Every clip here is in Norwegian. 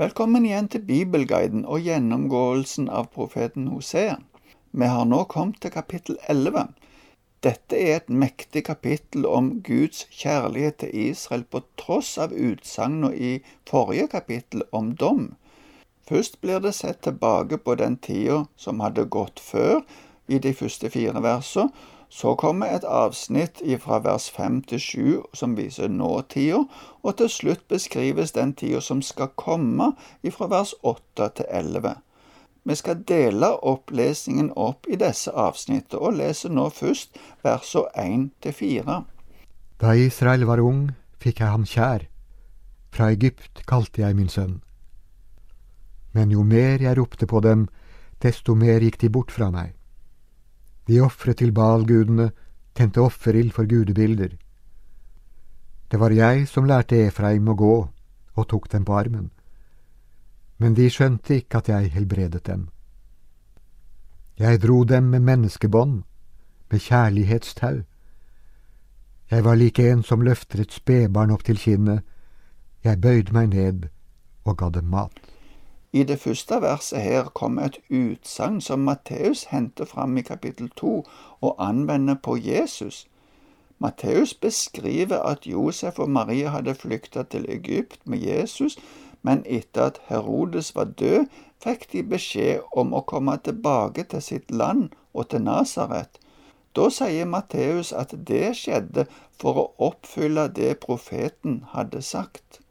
Velkommen igjen til Bibelguiden og gjennomgåelsen av profeten Hosea. Vi har nå kommet til kapittel 11. Dette er et mektig kapittel om Guds kjærlighet til Israel på tross av utsagnene i forrige kapittel om dom. Først blir det sett tilbake på den tida som hadde gått før, i de første fire versene, så kommer et avsnitt fra vers 5 til 7 som viser nåtida, og til slutt beskrives den tida som skal komme fra vers 8 til 11. Vi skal dele opplesningen opp i disse avsnittene, og leser nå først versene 1 til 4. Da Israel var ung, fikk jeg ham kjær. Fra Egypt kalte jeg min sønn. Men jo mer jeg ropte på dem, desto mer gikk de bort fra meg. De ofret til Baal-gudene, tente offerild for gudebilder. Det var jeg som lærte Efraim å gå og tok dem på armen. Men de skjønte ikke at jeg helbredet dem. Jeg dro dem med menneskebånd, med kjærlighetstau. Jeg var like en som løfter et spedbarn opp til kinnet. Jeg bøyde meg ned og ga dem mat. I det første verset her kommer et utsagn som Matteus henter fram i kapittel 2 og anvender på Jesus. Matteus beskriver at Josef og Maria hadde flykta til Egypt med Jesus, men etter at Herodes var død, fikk de beskjed om å komme tilbake til sitt land og til Nasaret. Da sier Matteus at det skjedde for å oppfylle det profeten hadde sagt.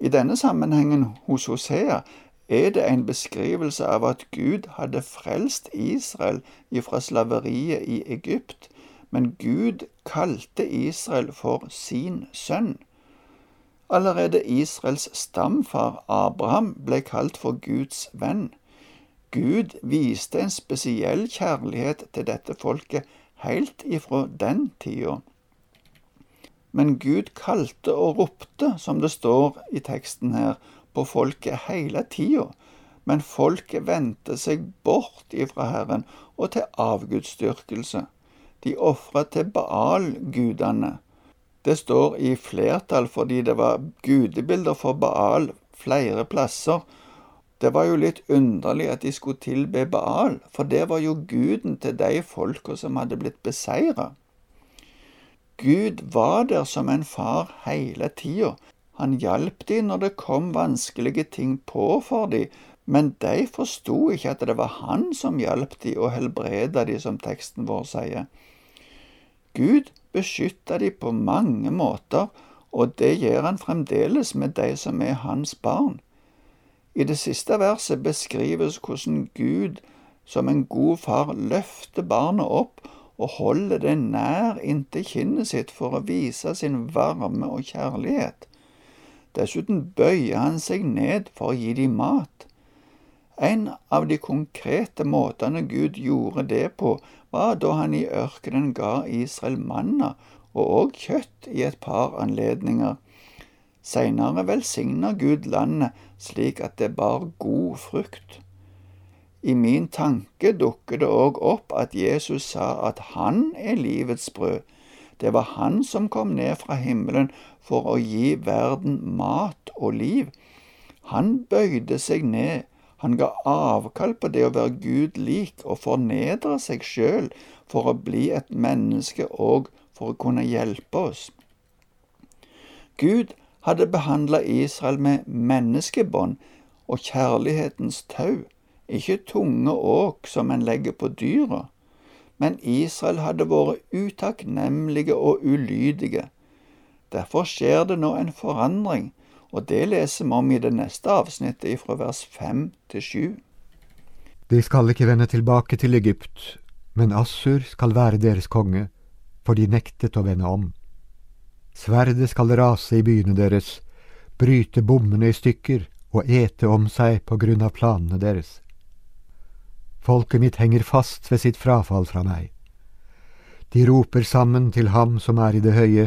I denne sammenhengen hos Hosea er det en beskrivelse av at Gud hadde frelst Israel ifra slaveriet i Egypt, men Gud kalte Israel for sin sønn. Allerede Israels stamfar Abraham ble kalt for Guds venn. Gud viste en spesiell kjærlighet til dette folket helt ifra den tida. Men Gud kalte og ropte, som det står i teksten her, på folket hele tida. Men folket vendte seg bort ifra Herren og til avgudsdyrkelse. De ofra til Baal-gudene. Det står i flertall fordi det var gudebilder for Baal flere plasser. Det var jo litt underlig at de skulle tilbe Baal, for det var jo guden til de folka som hadde blitt beseira. Gud var der som en far hele tida. Han hjalp de når det kom vanskelige ting på for de, men de forsto ikke at det var han som hjalp de og helbreda de, som teksten vår sier. Gud beskytta de på mange måter, og det gjør han fremdeles med de som er hans barn. I det siste verset beskrives hvordan Gud som en god far løfter barnet opp og holder det nær inntil kinnet sitt for å vise sin varme og kjærlighet. Dessuten bøyer han seg ned for å gi dem mat. En av de konkrete måtene Gud gjorde det på, var da han i ørkenen ga Israel manna og òg kjøtt i et par anledninger. Seinere velsigna Gud landet slik at det bar god frukt. I min tanke dukker det òg opp at Jesus sa at han er livets brød. Det var han som kom ned fra himmelen for å gi verden mat og liv. Han bøyde seg ned, han ga avkall på det å være Gud lik og fornedre seg sjøl for å bli et menneske og for å kunne hjelpe oss. Gud hadde behandla Israel med menneskebånd og kjærlighetens tau ikke tunge åk som en legger på dyra. Men Israel hadde vært utakknemlige og ulydige. Derfor skjer det nå en forandring, og det leser vi om i det neste avsnittet fra vers fem til sju. De skal ikke vende tilbake til Egypt, men Assur skal være deres konge, for de nektet å vende om. Sverdet skal rase i byene deres, bryte bommene i stykker og ete om seg på grunn av planene deres. Folket mitt henger fast ved sitt frafall fra meg. De roper sammen til ham som er i det høye,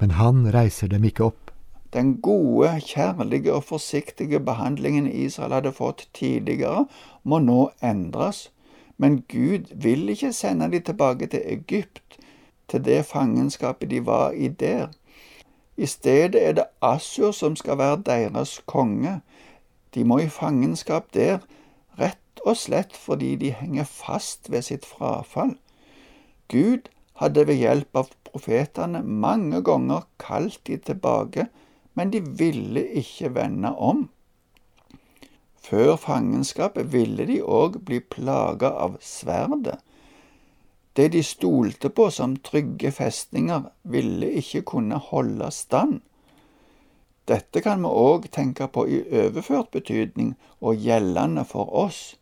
men han reiser dem ikke opp. Den gode, kjærlige og forsiktige behandlingen Israel hadde fått tidligere, må nå endres, men Gud vil ikke sende dem tilbake til Egypt, til det fangenskapet de var i der. I stedet er det Assur som skal være deres konge. De må i fangenskap der, og slett fordi de henger fast ved sitt frafall. Gud hadde ved hjelp av profetene mange ganger kalt de tilbake, men de ville ikke vende om. Før fangenskapet ville de òg bli plaga av sverdet. Det de stolte på som trygge festninger, ville ikke kunne holde stand. Dette kan vi òg tenke på i overført betydning og gjeldende for oss.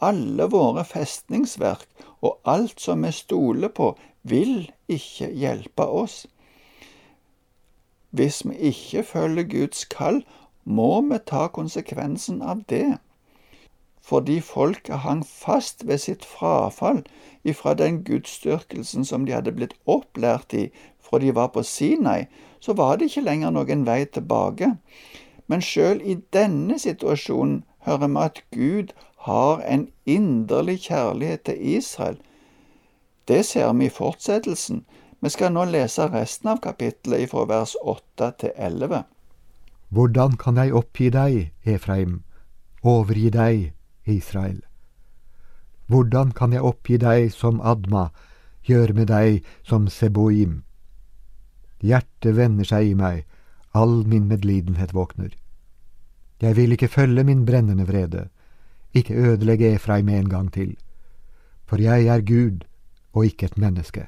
Alle våre festningsverk og alt som vi stoler på, vil ikke hjelpe oss. Hvis vi ikke følger Guds kall, må vi ta konsekvensen av det. Fordi folket hang fast ved sitt frafall ifra den gudsdyrkelsen som de hadde blitt opplært i fra de var på Sinai, så var det ikke lenger noen vei tilbake. Men sjøl i denne situasjonen hører vi at Gud har en inderlig kjærlighet til Israel, det ser vi i fortsettelsen. Vi skal nå lese resten av kapittelet fra vers 8 til 11. Hvordan kan jeg oppgi deg, Efraim, overgi deg, Israel? Hvordan kan jeg oppgi deg som Adma, gjøre med deg som Seboim? Hjertet vender seg i meg, all min medlidenhet våkner. Jeg vil ikke følge min brennende vrede, ikke ødelegge Efraim en gang til. For jeg er Gud, og ikke et menneske,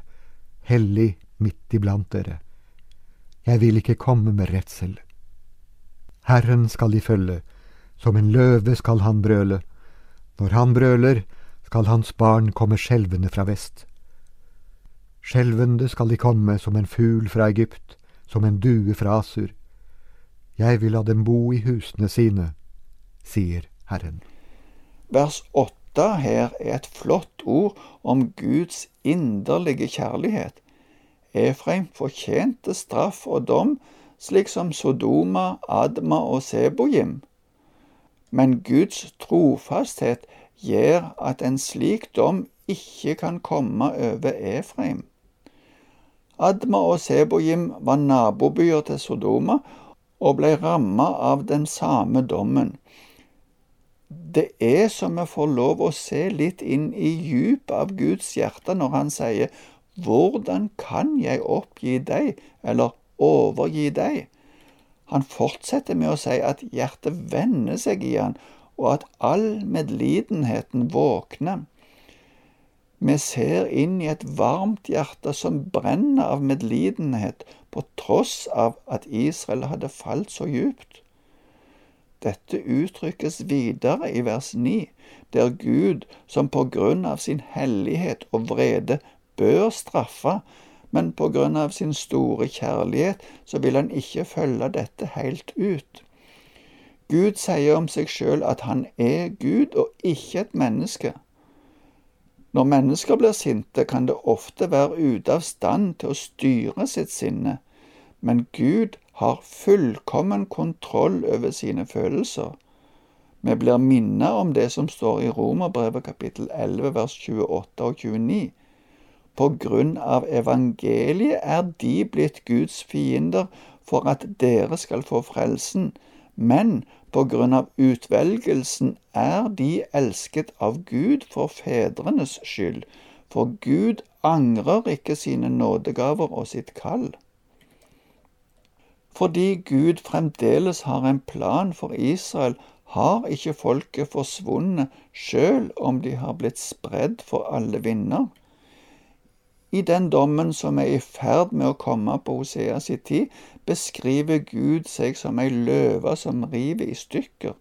hellig midt iblant dere. Jeg vil ikke komme med redsel. Herren skal de følge, som en løve skal han brøle. Når han brøler, skal hans barn komme skjelvende fra vest. Skjelvende skal de komme som en fugl fra Egypt, som en due fra Asur. Jeg vil la dem bo i husene sine, sier Herren. Vers 8 her er et flott ord om Guds inderlige kjærlighet. Efraim fortjente straff og dom, slik som Sodoma, Adma og Sebojim. Men Guds trofasthet gjør at en slik dom ikke kan komme over Efraim. Adma og Sebojim var nabobyer til Sodoma og ble rammet av den samme dommen det er som vi får lov å se litt inn i djupet av Guds hjerte når han sier Hvordan kan jeg oppgi deg, eller overgi deg? Han fortsetter med å si at hjertet vender seg i han, og at all medlidenheten våkner. Vi ser inn i et varmt hjerte som brenner av medlidenhet, på tross av at Israel hadde falt så djupt. Dette uttrykkes videre i vers 9, der Gud, som på grunn av sin hellighet og vrede bør straffe, men på grunn av sin store kjærlighet så vil han ikke følge dette helt ut. Gud sier om seg sjøl at han er Gud og ikke et menneske. Når mennesker blir sinte, kan det ofte være ute av stand til å styre sitt sinne, men Gud har fullkommen kontroll over sine følelser. Vi blir minnet om det som står i Romerbrevet kapittel 11 vers 28 og 29. På grunn av evangeliet er de blitt Guds fiender for at dere skal få frelsen, men på grunn av utvelgelsen er de elsket av Gud for fedrenes skyld, for Gud angrer ikke sine nådegaver og sitt kall. Fordi Gud fremdeles har en plan for Israel, har ikke folket forsvunnet sjøl om de har blitt spredd for alle vinder. I den dommen som er i ferd med å komme på Hosea si tid, beskriver Gud seg som ei løve som river i stykker.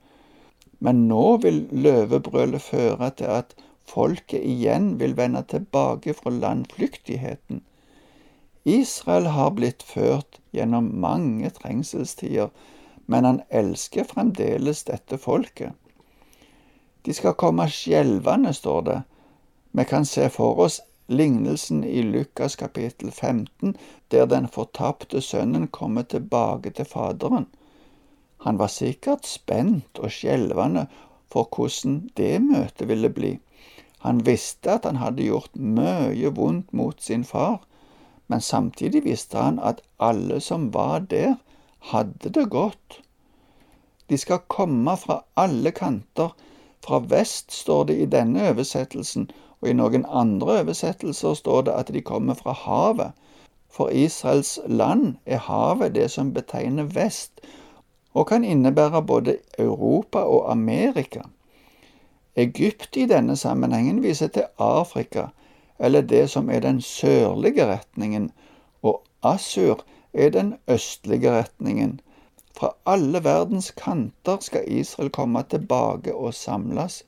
Men nå vil løvebrølet føre til at folket igjen vil vende tilbake fra landflyktigheten. Israel har blitt ført gjennom mange trengselstider, men han elsker fremdeles dette folket. De skal komme skjelvende, står det. Vi kan se for oss lignelsen i Lukas kapittel 15, der den fortapte sønnen kommer tilbake til Faderen. Han var sikkert spent og skjelvende for hvordan det møtet ville bli. Han visste at han hadde gjort mye vondt mot sin far, men samtidig visste han at alle som var der, hadde det godt. De skal komme fra alle kanter. Fra vest står det i denne oversettelsen, og i noen andre oversettelser står det at de kommer fra havet. For Israels land er havet det som betegner vest, og kan innebære både Europa og Amerika. Egypt i denne sammenhengen viser til Afrika, eller det som er den sørlige retningen, og Assur er den østlige retningen. Fra alle verdens kanter skal Israel komme tilbake og samles.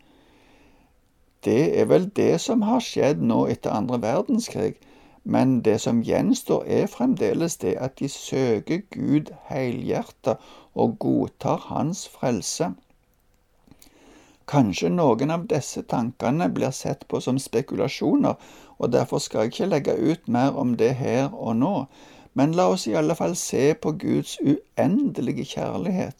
Det er vel det som har skjedd nå etter andre verdenskrig, men det som gjenstår, er fremdeles det at de søker Gud helhjertet og godtar Hans frelse. Kanskje noen av disse tankene blir sett på som spekulasjoner, og derfor skal jeg ikke legge ut mer om det her og nå, men la oss i alle fall se på Guds uendelige kjærlighet.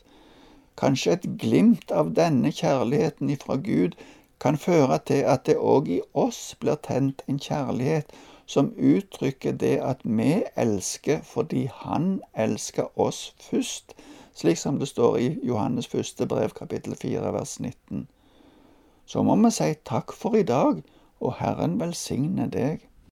Kanskje et glimt av denne kjærligheten ifra Gud kan føre til at det òg i oss blir tent en kjærlighet som uttrykker det at vi elsker fordi Han elsker oss først, slik som det står i Johannes første brev kapittel 4 vers 19. Så må vi si takk for i dag, og Herren velsigne deg.